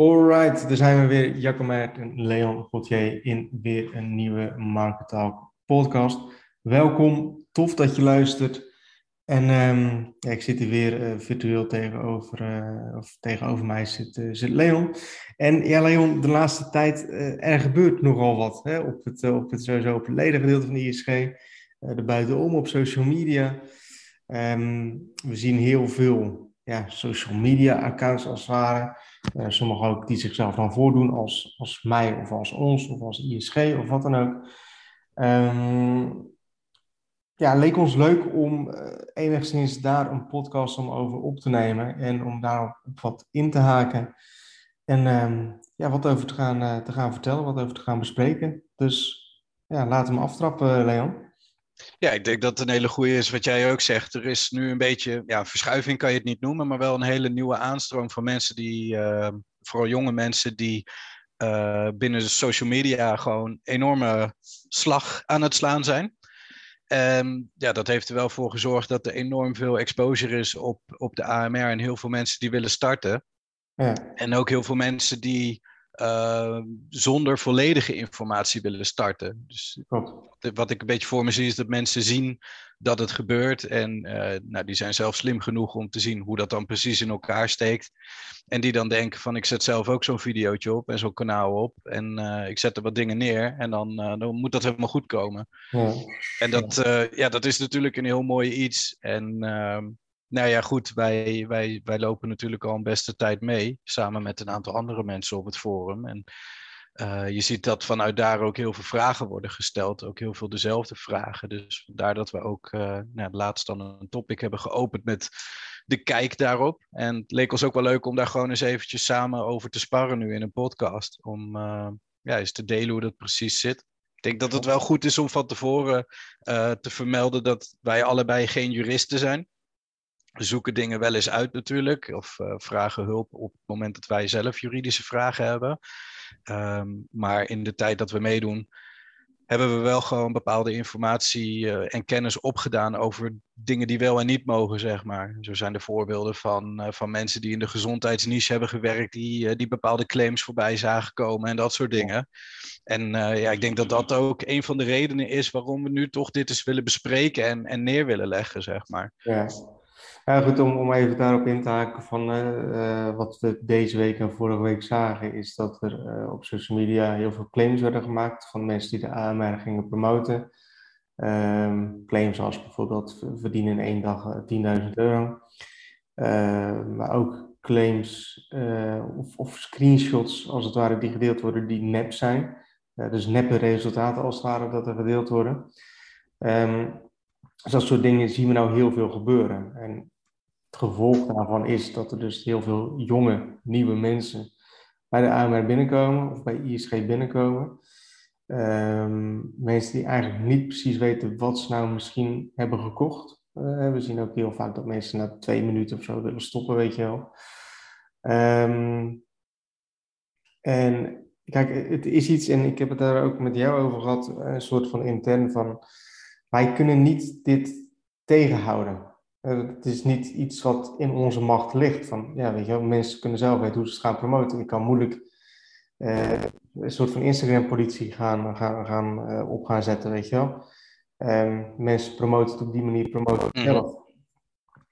Alright, daar zijn we weer. Jacomert en Leon Gauthier in weer een nieuwe Marketalk podcast. Welkom, tof dat je luistert. En um, ja, ik zit hier weer uh, virtueel tegenover, uh, of tegenover mij zit, uh, zit Leon. En ja, Leon, de laatste tijd, er gebeurt nogal wat hè, op, het, op het sowieso op het ledengedeelte van de ISG. er buitenom op social media. Um, we zien heel veel ja, social media accounts als het ware. Uh, sommigen ook die zichzelf dan voordoen als, als mij of als ons of als ISG of wat dan ook. Um, ja, leek ons leuk om uh, enigszins daar een podcast om over op te nemen en om daarop wat in te haken. En um, ja, wat over te gaan, uh, te gaan vertellen, wat over te gaan bespreken. Dus ja, laten we aftrappen, Leon. Ja, ik denk dat het een hele goede is wat jij ook zegt. Er is nu een beetje, ja, verschuiving kan je het niet noemen, maar wel een hele nieuwe aanstroom van mensen die, uh, vooral jonge mensen die uh, binnen de social media gewoon enorme slag aan het slaan zijn. En ja, dat heeft er wel voor gezorgd dat er enorm veel exposure is op, op de AMR en heel veel mensen die willen starten. Ja. En ook heel veel mensen die uh, zonder volledige informatie willen starten. Dus wat ik een beetje voor me zie is dat mensen zien dat het gebeurt. En uh, nou, die zijn zelf slim genoeg om te zien hoe dat dan precies in elkaar steekt. En die dan denken van ik zet zelf ook zo'n videootje op en zo'n kanaal op. En uh, ik zet er wat dingen neer en dan, dan moet dat helemaal goed komen. Ja. En dat, ja, dat is natuurlijk een heel mooi iets. En ehm, nou ja, goed, wij, wij, wij lopen natuurlijk al een beste tijd mee, samen met een aantal andere mensen op het forum. En uh, je ziet dat vanuit daar ook heel veel vragen worden gesteld, ook heel veel dezelfde vragen. Dus vandaar dat we ook uh, nou, laatst dan een topic hebben geopend met de kijk daarop. En het leek ons ook wel leuk om daar gewoon eens eventjes samen over te sparren nu in een podcast. Om uh, ja, eens te delen hoe dat precies zit. Ik denk dat het wel goed is om van tevoren te vermelden dat wij allebei geen juristen zijn. Zoeken dingen wel eens uit natuurlijk, of uh, vragen hulp op het moment dat wij zelf juridische vragen hebben. Um, maar in de tijd dat we meedoen, hebben we wel gewoon bepaalde informatie uh, en kennis opgedaan over dingen die wel en niet mogen, zeg maar. Zo zijn er voorbeelden van, uh, van mensen die in de gezondheidsniche hebben gewerkt, die, die bepaalde claims voorbij zagen komen en dat soort dingen. En ja, ik denk dat dat ook een van de redenen is waarom we nu toch dit eens willen bespreken en, en neer willen leggen, zeg maar. Ja. Ja, goed, om, om even daarop in te haken van uh, wat we deze week en vorige week zagen, is dat er uh, op social media heel veel claims werden gemaakt van mensen die de AMR gingen promoten. Um, claims als bijvoorbeeld verdienen in één dag 10.000 euro. Uh, maar ook claims of, of, screenshots als het ware die gedeeld worden die nep zijn. dus neppe resultaten als het ware dat er gedeeld worden. Um, dus dat soort dingen zien we nou heel veel gebeuren. En het gevolg daarvan is dat er dus heel veel jonge, nieuwe mensen bij de AMR binnenkomen of bij ISG binnenkomen. Um, mensen die eigenlijk niet precies weten wat ze nou misschien hebben gekocht. Uh, we zien ook heel vaak dat mensen na twee minuten of zo willen stoppen, weet je wel. Um, en kijk, het is iets, en ik heb het daar ook met jou over gehad, een soort van intern van wij kunnen niet dit tegenhouden. Eh, het is niet iets wat in onze macht ligt. Van, ja, weet je mensen kunnen zelf weten hoe ze het gaan promoten. Ik kan moeilijk uh, een soort van Instagram-politie gaan, gaan, gaan, uh, op gaan zetten, weet je wel. Um, mensen promoten het op die manier, promoten het zelf. Mm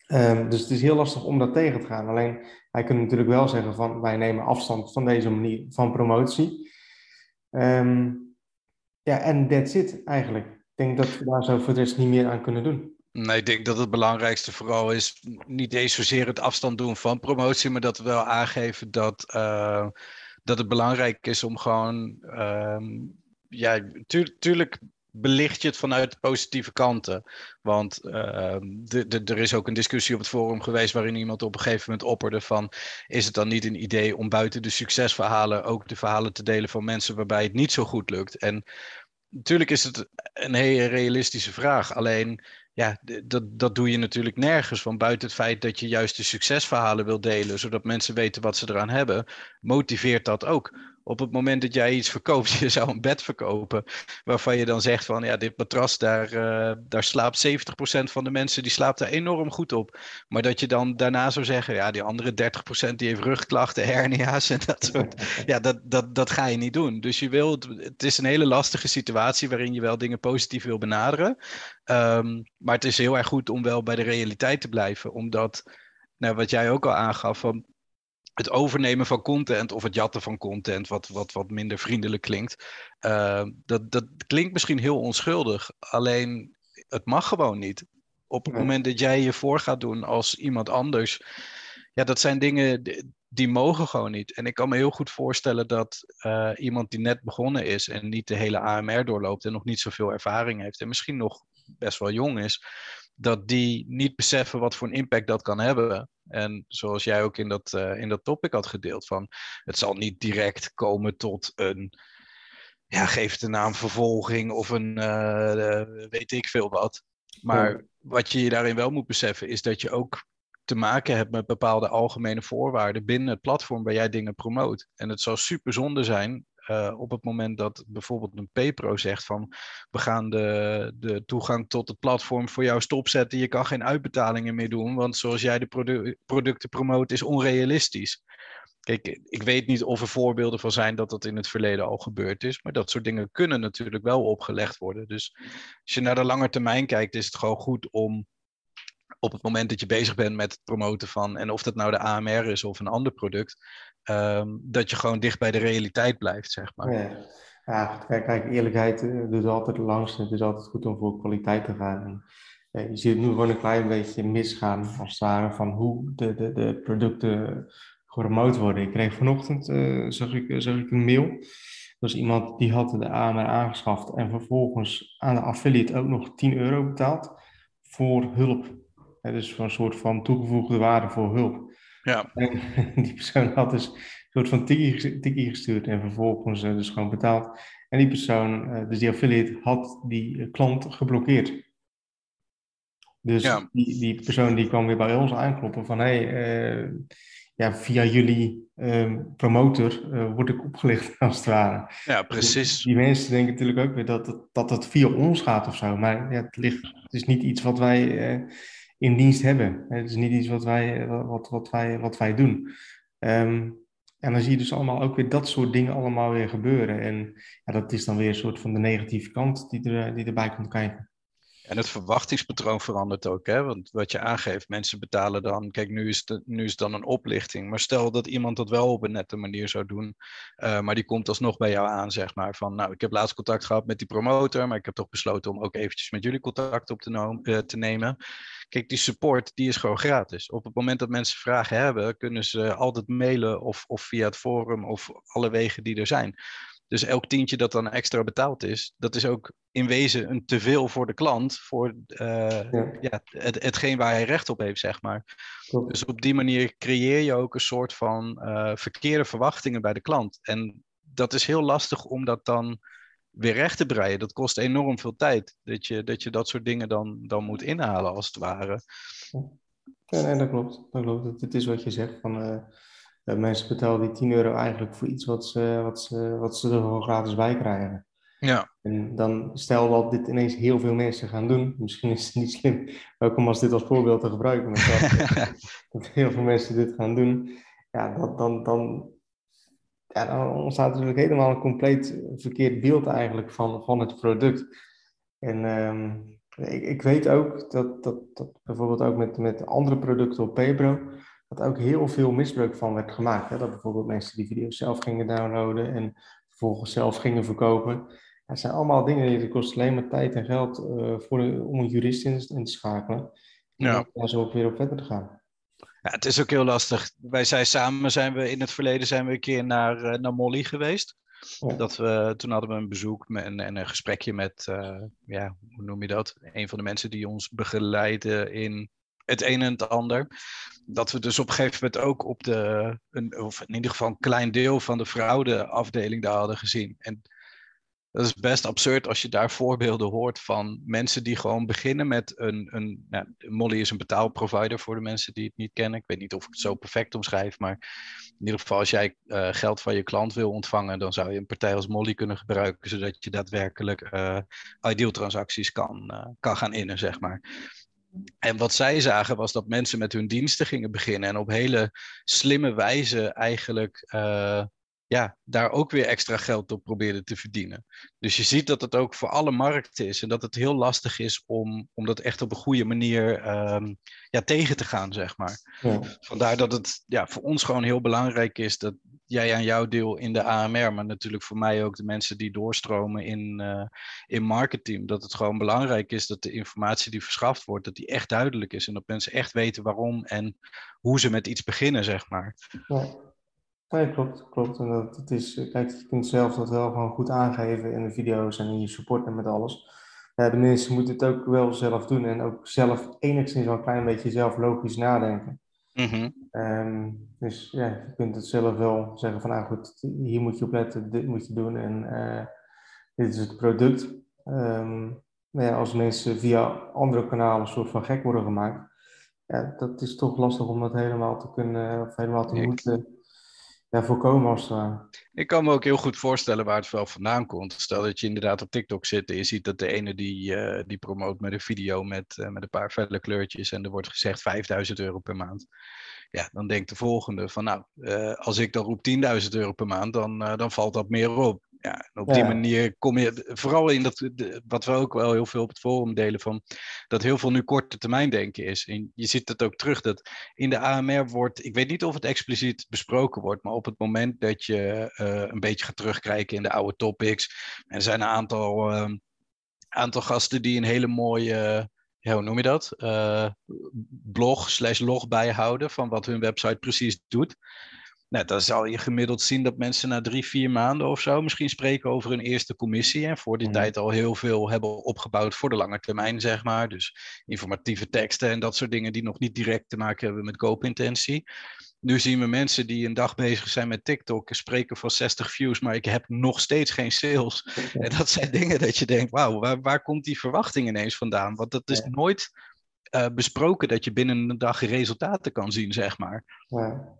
um, dus het is heel lastig om dat tegen te gaan. Alleen, wij kunnen natuurlijk wel zeggen van, wij nemen afstand van deze manier van promotie. Um, ja, en that's it eigenlijk denk dat we daar zo voor de rest niet meer aan kunnen doen. Nee, ik denk dat het belangrijkste vooral is niet eens zozeer het afstand doen van promotie, maar dat we wel aangeven dat, uh, dat het belangrijk is om gewoon, uh, ja, tuurlijk belicht je het vanuit de positieve kanten. Want uh, er is ook een discussie op het forum geweest waarin iemand op een gegeven moment opperde van is het dan niet een idee om buiten de succesverhalen ook de verhalen te delen van mensen waarbij het niet zo goed lukt? En natuurlijk is het een hele realistische vraag. Alleen, ja, dat, dat doe je natuurlijk nergens. Want buiten het feit dat je juist de succesverhalen wil delen, zodat mensen weten wat ze eraan hebben, motiveert dat ook Op het moment dat jij iets verkoopt, je zou een bed verkopen, waarvan je dan zegt van ja, dit matras, daar, uh, daar slaapt 70% van de mensen, die slaapt er enorm goed op. Maar dat je dan daarna zou zeggen, ja, die andere 30% die heeft rugklachten, hernia's en dat soort. Ja, dat, dat, dat ga je niet doen. Dus je wilt, het is een hele lastige situatie waarin je wel dingen positief wil benaderen. Um, maar het is heel erg goed om wel bij de realiteit te blijven, omdat, nou, wat jij ook al aangaf, van het overnemen van content of het jatten van content, wat, wat, wat minder vriendelijk klinkt, uh, dat, dat klinkt misschien heel onschuldig. Alleen het mag gewoon niet. Op het moment dat jij je voor gaat doen als iemand anders, ja, dat zijn dingen die, die mogen gewoon niet. En ik kan me heel goed voorstellen dat uh, iemand die net begonnen is en niet de hele AMR doorloopt en nog niet zoveel ervaring heeft en misschien nog best wel jong is, dat die niet beseffen wat voor een impact dat kan hebben. En zoals jij ook in dat, uh, in dat topic had gedeeld, van het zal niet direct komen tot een, ja, geef het een naam vervolging of een uh, weet ik veel wat. Maar ja. wat je je daarin wel moet beseffen, is dat je ook te maken hebt met bepaalde algemene voorwaarden binnen het platform waar jij dingen promoot. En het zou super zonde zijn uh, op het moment dat bijvoorbeeld een PayPro zegt van we gaan de, de toegang tot het platform voor jou stopzetten, je kan geen uitbetalingen meer doen, want zoals jij de produ producten promoot is onrealistisch. Kijk, ik weet niet of er voorbeelden van zijn dat dat in het verleden al gebeurd is, maar dat soort dingen kunnen natuurlijk wel opgelegd worden. Dus als je naar de lange termijn kijkt, is het gewoon goed om op het moment dat je bezig bent met het promoten van, en of dat nou de AMR is of een ander product, um, dat je gewoon dicht bij de realiteit blijft, zeg maar. Ja, ja kijk, eerlijkheid uh, doet altijd het langste. Het is altijd goed om voor kwaliteit te gaan. En, uh, je ziet nu gewoon een klein beetje misgaan, als het ware, van hoe de, de, de producten gepromoot worden. Ik kreeg vanochtend, uh, zag, ik, zag ik een mail. Er was iemand die had de AMR aangeschaft en vervolgens aan de affiliate ook nog 10 euro betaald voor hulp. Dus voor een soort van toegevoegde waarde voor hulp. Ja. En die persoon had dus een soort van tikkie, tikkie gestuurd en vervolgens uh, dus gewoon betaald. En die persoon, uh, dus die affiliate, had die klant geblokkeerd. Dus ja. die, die persoon die kwam weer bij ons aankloppen van hé, hey, uh, ja, via jullie promotor word ik opgelicht als het ware. Ja, precies. Dus die mensen denken natuurlijk ook weer dat het, dat het via ons gaat of zo. Maar ja, het, ligt, het is niet iets wat wij in dienst hebben. Het is niet iets wat wij, wat, wat wij, wat wij doen. Um, en dan zie je dus allemaal ook weer dat soort dingen allemaal weer gebeuren. En ja, dat is dan weer een soort van de negatieve kant die, er, die erbij komt kijken. En het verwachtingspatroon verandert ook, hè? Want wat je aangeeft, mensen betalen dan. Kijk, nu is, het, nu is dan een oplichting. Maar stel dat iemand dat wel op een nette manier zou doen. Uh, maar die komt alsnog bij jou aan, zeg maar. Van, nou, ik heb laatst contact gehad met die promotor. Maar ik heb toch besloten om ook eventjes met jullie contact op te, uh, te nemen. Kijk, die support die is gewoon gratis. Op het moment dat mensen vragen hebben, kunnen ze altijd mailen of, of via het forum of alle wegen die er zijn. Dus elk tientje dat dan extra betaald is, dat is ook in wezen een teveel voor de klant, voor uh, ja. ja. het, hetgeen waar hij recht op heeft, zeg maar. Klopt. Dus op die manier creëer je ook een soort van uh, verkeerde verwachtingen bij de klant. En dat is heel lastig om dat dan weer recht te breien. Dat kost enorm veel tijd. Dat je dat, je dat soort dingen dan, dan moet inhalen, als het ware. Ja, nee, dat klopt. Dat klopt. Het is wat je zegt. Van, uh, mensen betalen die 10 euro eigenlijk voor iets wat ze, wat ze, wat ze er gewoon gratis bij krijgen. Ja. En dan stel dat dit ineens heel veel mensen gaan doen. Misschien is het niet slim, ook om als dit als voorbeeld te gebruiken. Maar dat heel veel mensen dit gaan doen. Ja, dat, dan, dan, ja, dan ontstaat natuurlijk helemaal een compleet verkeerd beeld eigenlijk van, van het product. En um, ik, ik, weet ook dat, dat, dat bijvoorbeeld ook met, met andere producten op Paypro, dat ook heel veel misbruik van werd gemaakt. Hè? Dat bijvoorbeeld mensen die video's zelf gingen downloaden en vervolgens zelf gingen verkopen. Dat zijn allemaal dingen die kosten alleen maar tijd en geld uh, voor de, om een jurist in, in te schakelen. Ja. En daar zo ook weer op verder te gaan. Ja, het is ook heel lastig. Wij zijn samen, zijn we in het verleden zijn we een keer naar, uh, naar Molly geweest. Ja. Dat we, toen hadden we een bezoek en, en een gesprekje met, uh, ja, hoe noem je dat? Een van de mensen die ons begeleiden in het een en het ander. Dat we dus op een gegeven moment ook op de, een, of in ieder geval een klein deel van de fraudeafdeling daar hadden gezien. En dat is best absurd als je daar voorbeelden hoort van mensen die gewoon beginnen met een. een nou, Molly is een betaalprovider voor de mensen die het niet kennen. Ik weet niet of ik het zo perfect omschrijf, maar in ieder geval, als jij uh, geld van je klant wil ontvangen, dan zou je een partij als Molly kunnen gebruiken, zodat je daadwerkelijk uh, ideal transacties kan, uh, kan gaan innen, zeg maar. En wat zij zagen was dat mensen met hun diensten gingen beginnen en op hele slimme wijze eigenlijk ja, daar ook weer extra geld op probeerden te verdienen. Dus je ziet dat het ook voor alle markten is en dat het heel lastig is om, om dat echt op een goede manier um, ja, tegen te gaan, zeg maar. Ja. Vandaar dat het ja, voor ons gewoon heel belangrijk is dat jij aan jouw deel in de AMR, maar natuurlijk voor mij ook de mensen die doorstromen in, uh, in marketing, dat het gewoon belangrijk is dat de informatie die verschaft wordt, dat die echt duidelijk is en dat mensen echt weten waarom en hoe ze met iets beginnen, zeg maar. Ja. Klopt, klopt. En dat, is, kijk, je kunt zelf dat wel gewoon goed aangeven in de video's en in je support en met alles. Ja, de mensen moeten het ook wel zelf doen en ook zelf enigszins wel een klein beetje zelf logisch nadenken. Mm um, dus ja, je kunt het zelf wel zeggen van, nou goed, hier moet je op letten, dit moet je doen en uh, dit is het product. Um, maar ja, als mensen via andere kanalen een soort van gek worden gemaakt, ja, dat is toch lastig om dat helemaal te kunnen, of helemaal te moeten ja, voorkomen als het Ik kan me ook heel goed voorstellen waar het wel vandaan komt. Stel dat je inderdaad op TikTok zit en je ziet dat de ene die, uh, die promoot met een video met, uh, met een paar felle kleurtjes en er wordt gezegd 5000 euro per maand. Ja, dan denkt de volgende van nou, als ik dan roep 10.000 euro per maand, dan, dan valt dat meer op. Ja, op die manier kom je, vooral in dat, wat we ook wel heel veel op het forum delen, van dat heel veel nu korte termijn denken is. En je ziet het ook terug dat in de AMR wordt, ik weet niet of het expliciet besproken wordt, maar op het moment dat je uh, een beetje gaat terugkijken in de oude topics, er zijn een aantal, uh, aantal gasten die een hele mooie, ja, hoe noem je dat? Uh, blog slash log bijhouden van wat hun website precies doet. Nou, dan zal je gemiddeld zien dat mensen na drie, vier maanden of zo misschien spreken over een eerste commissie. En voor die mm. tijd al heel veel hebben opgebouwd voor de lange termijn, zeg maar. Dus informatieve teksten en dat soort dingen die nog niet direct te maken hebben met koopintentie. Nu zien we mensen die een dag bezig zijn met TikTok, spreken van 60 views, maar ik heb nog steeds geen sales. En dat zijn dingen dat je denkt, wauw, waar, waar komt die verwachting ineens vandaan? Want dat is nooit uh, besproken dat je binnen een dag resultaten kan zien, zeg maar. Ja.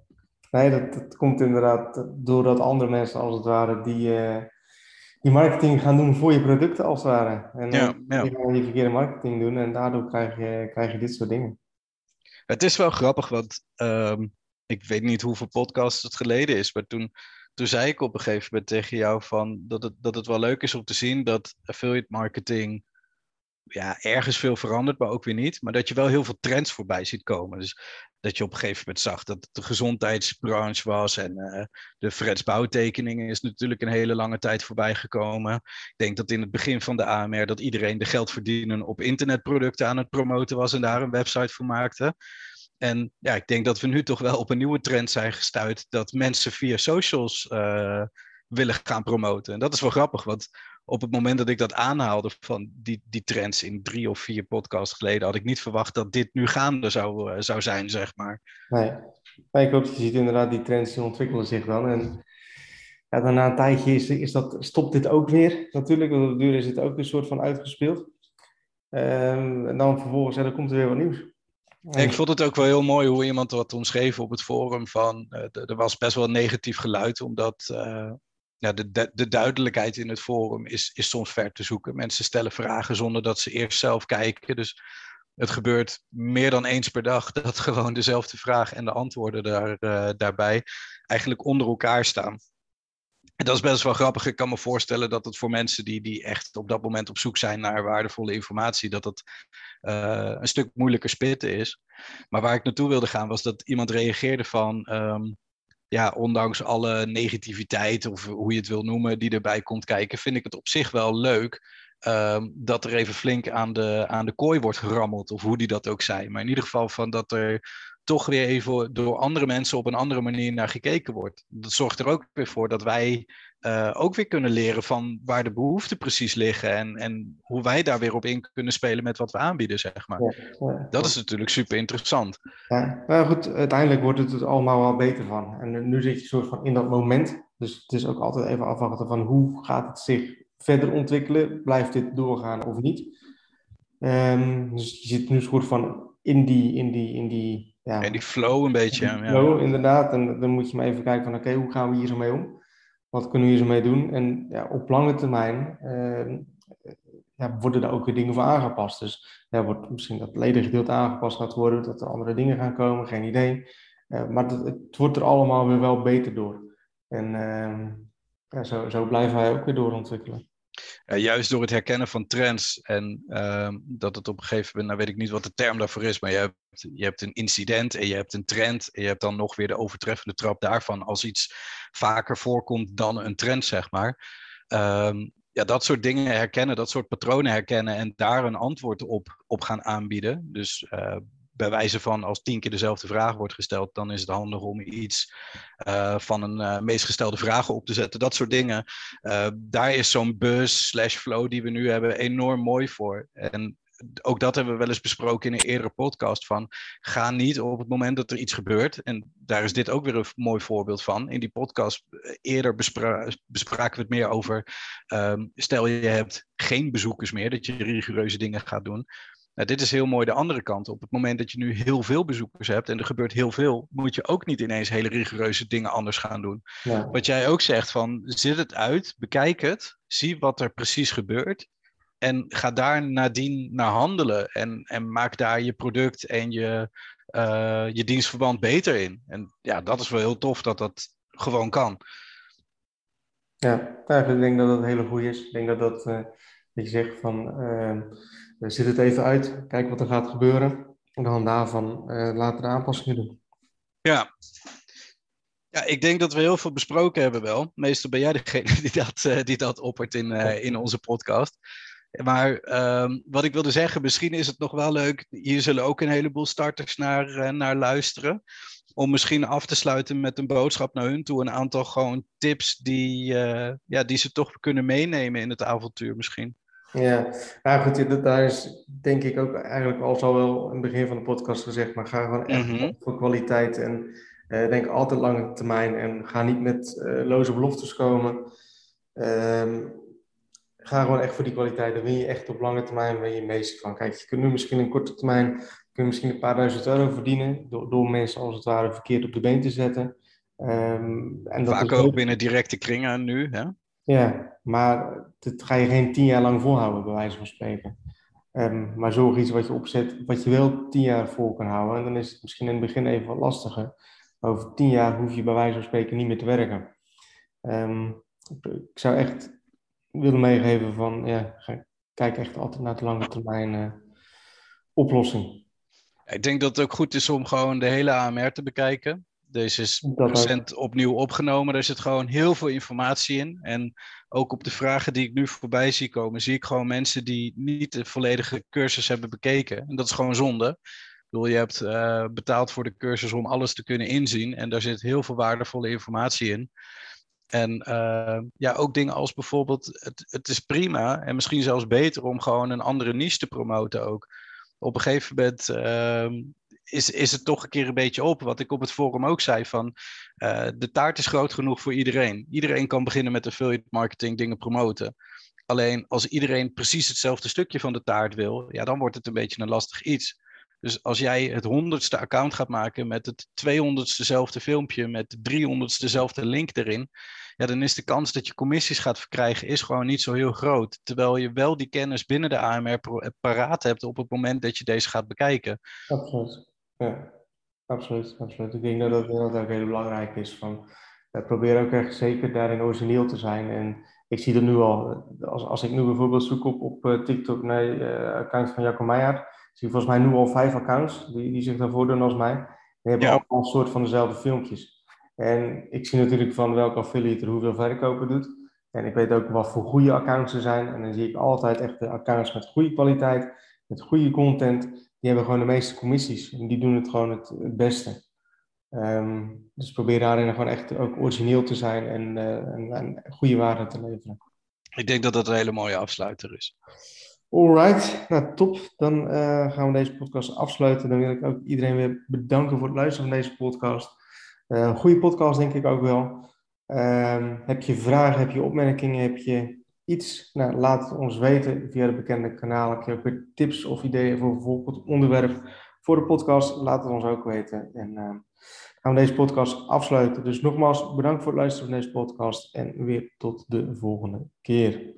Nee, dat, dat komt inderdaad doordat andere mensen als het ware die, uh, die marketing gaan doen voor je producten als het ware. En ja, ja. die gaan die verkeerde marketing doen en daardoor krijg je, krijg je dit soort dingen. Het is wel grappig, want um, ik weet niet hoeveel podcasts het geleden is, maar toen, toen zei ik op een gegeven moment tegen jou van dat het, dat het wel leuk is om te zien dat affiliate marketing ja, ergens veel verandert, maar ook weer niet. Maar dat je wel heel veel trends voorbij ziet komen. Dus dat je op een gegeven moment zag dat het de gezondheidsbranche was. En uh, de Freds bouwtekeningen is natuurlijk een hele lange tijd voorbij gekomen. Ik denk dat in het begin van de AMR dat iedereen de geld verdienen op internetproducten aan het promoten was en daar een website voor maakte. En ja, ik denk dat we nu toch wel op een nieuwe trend zijn gestuurd dat mensen via socials uh, willen gaan promoten. En dat is wel grappig, want op het moment dat ik dat aanhaalde van die, die trends in drie of vier podcasts geleden, had ik niet verwacht dat dit nu gaande zou, uh, zou zijn, zeg maar. Nee. nee, ik hoop dat je ziet inderdaad die trends die ontwikkelen zich dan. En ja, dan na een tijdje is, is dat, stopt dit ook weer natuurlijk, want op de duur is het ook een soort van uitgespeeld. Um, en dan vervolgens, ja, dan komt er weer wat nieuws. Ik vond het ook wel heel mooi hoe iemand wat omschreven op het forum van, uh, er was best wel negatief geluid, omdat uh, ja, de, de, de, duidelijkheid in het forum is, is soms ver te zoeken. Mensen stellen vragen zonder dat ze eerst zelf kijken. Dus het gebeurt meer dan eens per dag dat gewoon dezelfde vraag en de antwoorden daar, uh, daarbij eigenlijk onder elkaar staan. En dat is best wel grappig. Ik kan me voorstellen dat het voor mensen die, die echt op dat moment op zoek zijn naar waardevolle informatie, dat het uh, een stuk moeilijker spitten is. Maar waar ik naartoe wilde gaan was dat iemand reageerde van. Um, ja, ondanks alle negativiteit of hoe je het wil noemen die erbij komt kijken, vind ik het op zich wel leuk um, dat er even flink aan de, aan de kooi wordt gerammeld, of hoe die dat ook zei. Maar in ieder geval van dat er toch weer even door andere mensen op een andere manier naar gekeken wordt. Dat zorgt er ook weer voor dat wij uh, ook weer kunnen leren van waar de behoeften precies liggen en, en hoe wij daar weer op in kunnen spelen met wat we aanbieden, zeg maar. Ja, dat is natuurlijk super interessant. Ja, maar goed, uiteindelijk wordt het er allemaal wel beter van. En nu zit je soort van in dat moment. Dus het is ook altijd even afwachten van hoe gaat het zich verder ontwikkelen? Blijft dit doorgaan of niet? Um, dus je zit nu soort van in die, in die, in die, ja, in die flow een beetje. Die flow, inderdaad. En dan moet je maar even kijken van, oké, hoe gaan we hier zo mee om? Wat kunnen we hier zo mee doen? En ja, op lange termijn uh, ja, worden er ook weer dingen voor aangepast. Dus ja, wordt misschien dat ledengedeelte aangepast gaat worden, dat er andere dingen gaan komen, geen idee. Uh, maar het, het, wordt er allemaal weer wel beter door. En uh, ja, zo, zo blijven wij ook weer doorontwikkelen. Uh, juist door het herkennen van trends en uh, dat het op een gegeven moment, nou weet ik niet wat de term daarvoor is, maar je hebt, je hebt een incident en je hebt een trend en je hebt dan nog weer de overtreffende trap daarvan als iets vaker voorkomt dan een trend, zeg maar. Um, ja, dat soort dingen herkennen, dat soort patronen herkennen en daar een antwoord op, op gaan aanbieden. Dus uh, bij wijze van als tien keer dezelfde vraag wordt gesteld, dan is het handig om iets uh, van een uh, meest gestelde vragen op te zetten. Dat soort dingen. daar is zo'n bus slash flow die we nu hebben enorm mooi voor. En ook dat hebben we wel eens besproken in een eerdere podcast van ga niet op het moment dat er iets gebeurt en daar is dit ook weer een mooi voorbeeld van. In die podcast eh, eerder bespraken we het meer over ehm, stel je hebt geen bezoekers meer dat je rigoureuze dingen gaat doen. Nou, dit is heel mooi de andere kant. Op het moment dat je nu heel veel bezoekers hebt en er gebeurt heel veel, moet je ook niet ineens hele rigoureuze dingen anders gaan doen. Ja. Wat jij ook zegt van zit het uit, bekijk het, zie wat er precies gebeurt en ga daar nadien naar handelen. En, en maak daar je product en je, uh, je dienstverband beter in. En ja, dat is wel heel tof dat dat gewoon kan. Ja, ik denk dat dat een hele goede is. Ik denk dat dat, uh, dat je zegt van, uh, zit het even uit, kijk wat er gaat gebeuren. En dan daarvan later de aanpassingen doen. Ja. Ja, ik denk dat we heel veel besproken hebben wel. Meestal ben jij degene die dat, die dat oppert in, in onze podcast. Maar um, wat ik wilde zeggen, misschien is het nog wel leuk. Hier zullen ook een heleboel starters naar, naar luisteren. Om misschien af te sluiten met een boodschap naar hun toe. Een aantal gewoon tips die, uh, ja, die ze toch kunnen meenemen in het avontuur misschien. Ja, nou goed, daar is denk ik ook eigenlijk al zo wel in het begin van de podcast gezegd. Maar ga gewoon echt mm-hmm. voor kwaliteit en uh, denk altijd lange termijn. En ga niet met loze beloftes komen. Um, ga gewoon echt voor die kwaliteit. Dan win je echt op lange termijn ben je meester van. Kijk, je kunt nu misschien in korte termijn kun je misschien een paar duizend euro verdienen. Door, door mensen als het ware verkeerd op de been te zetten. Um, en dat Vaak ook binnen directe kringen nu. Hè? Ja, maar dat ga je geen tien jaar lang volhouden, bij wijze van spreken. Um, maar zorg iets wat je opzet, wat je wel tien jaar vol kan houden. En dan is het misschien in het begin even wat lastiger. Over tien jaar hoef je bij wijze van spreken niet meer te werken. Um, ik zou echt willen meegeven van, ja, kijk echt altijd naar de lange termijn uh, oplossing. Ik denk dat het ook goed is om gewoon de hele AMR te bekijken. Deze is recent opnieuw opgenomen. Er zit gewoon heel veel informatie in. En ook op de vragen die ik nu voorbij zie komen, zie ik gewoon mensen die niet de volledige cursus hebben bekeken. En dat is gewoon zonde. Ik bedoel, je hebt uh, betaald voor de cursus om alles te kunnen inzien. En daar zit heel veel waardevolle informatie in. En uh, ja, ook dingen als bijvoorbeeld, het, het is prima en misschien zelfs beter om gewoon een andere niche te promoten ook. Op een gegeven moment uh, is, is het toch een keer een beetje op. Wat ik op het forum ook zei van, uh, de taart is groot genoeg voor iedereen. Iedereen kan beginnen met affiliate marketing dingen promoten. Alleen als iedereen precies hetzelfde stukje van de taart wil, ja, dan wordt het een beetje een lastig iets. Dus als jij het honderdste account gaat maken met het tweehonderdstezelfde filmpje, met de driehonderdstezelfde link erin, ja, dan is de kans dat je commissies gaat verkrijgen is gewoon niet zo heel groot. Terwijl je wel die kennis binnen de AMR eh, paraat hebt op het moment dat je deze gaat bekijken. Absoluut. Ja, absoluut. absoluut. Ik denk dat dat, dat ook heel belangrijk is. Van, uh, probeer ook echt zeker daarin origineel te zijn. En ik zie dat nu al, als, als ik nu bijvoorbeeld zoek op, op uh, TikTok naar uh, account van Jacco Meijer, zie volgens mij nu al vijf accounts die, die zich daarvoor doen als mij. Die hebben allemaal een soort van dezelfde filmpjes. En ik zie natuurlijk van welke affiliate er hoeveel verkopen doet. En ik weet ook wat voor goede accounts er zijn. En dan zie ik altijd echt de accounts met goede kwaliteit, met goede content. Die hebben gewoon de meeste commissies. En die doen het gewoon het, het beste. Um, dus probeer daarin gewoon echt ook origineel te zijn en, uh, en, en goede waarde te leveren. Ik denk dat dat een hele mooie afsluiter is. Alright, nou top. Dan uh, gaan we deze podcast afsluiten. Dan wil ik ook iedereen weer bedanken voor het luisteren van deze podcast. Uh, een goede podcast denk ik ook wel. Uh, heb je vragen, heb je opmerkingen, heb je iets, nou, laat het ons weten via de bekende kanalen. Heb je weer tips of ideeën voor bijvoorbeeld onderwerp voor de podcast? Laat het ons ook weten. En uh, gaan we deze podcast afsluiten. Dus nogmaals, bedankt voor het luisteren van deze podcast en weer tot de volgende keer.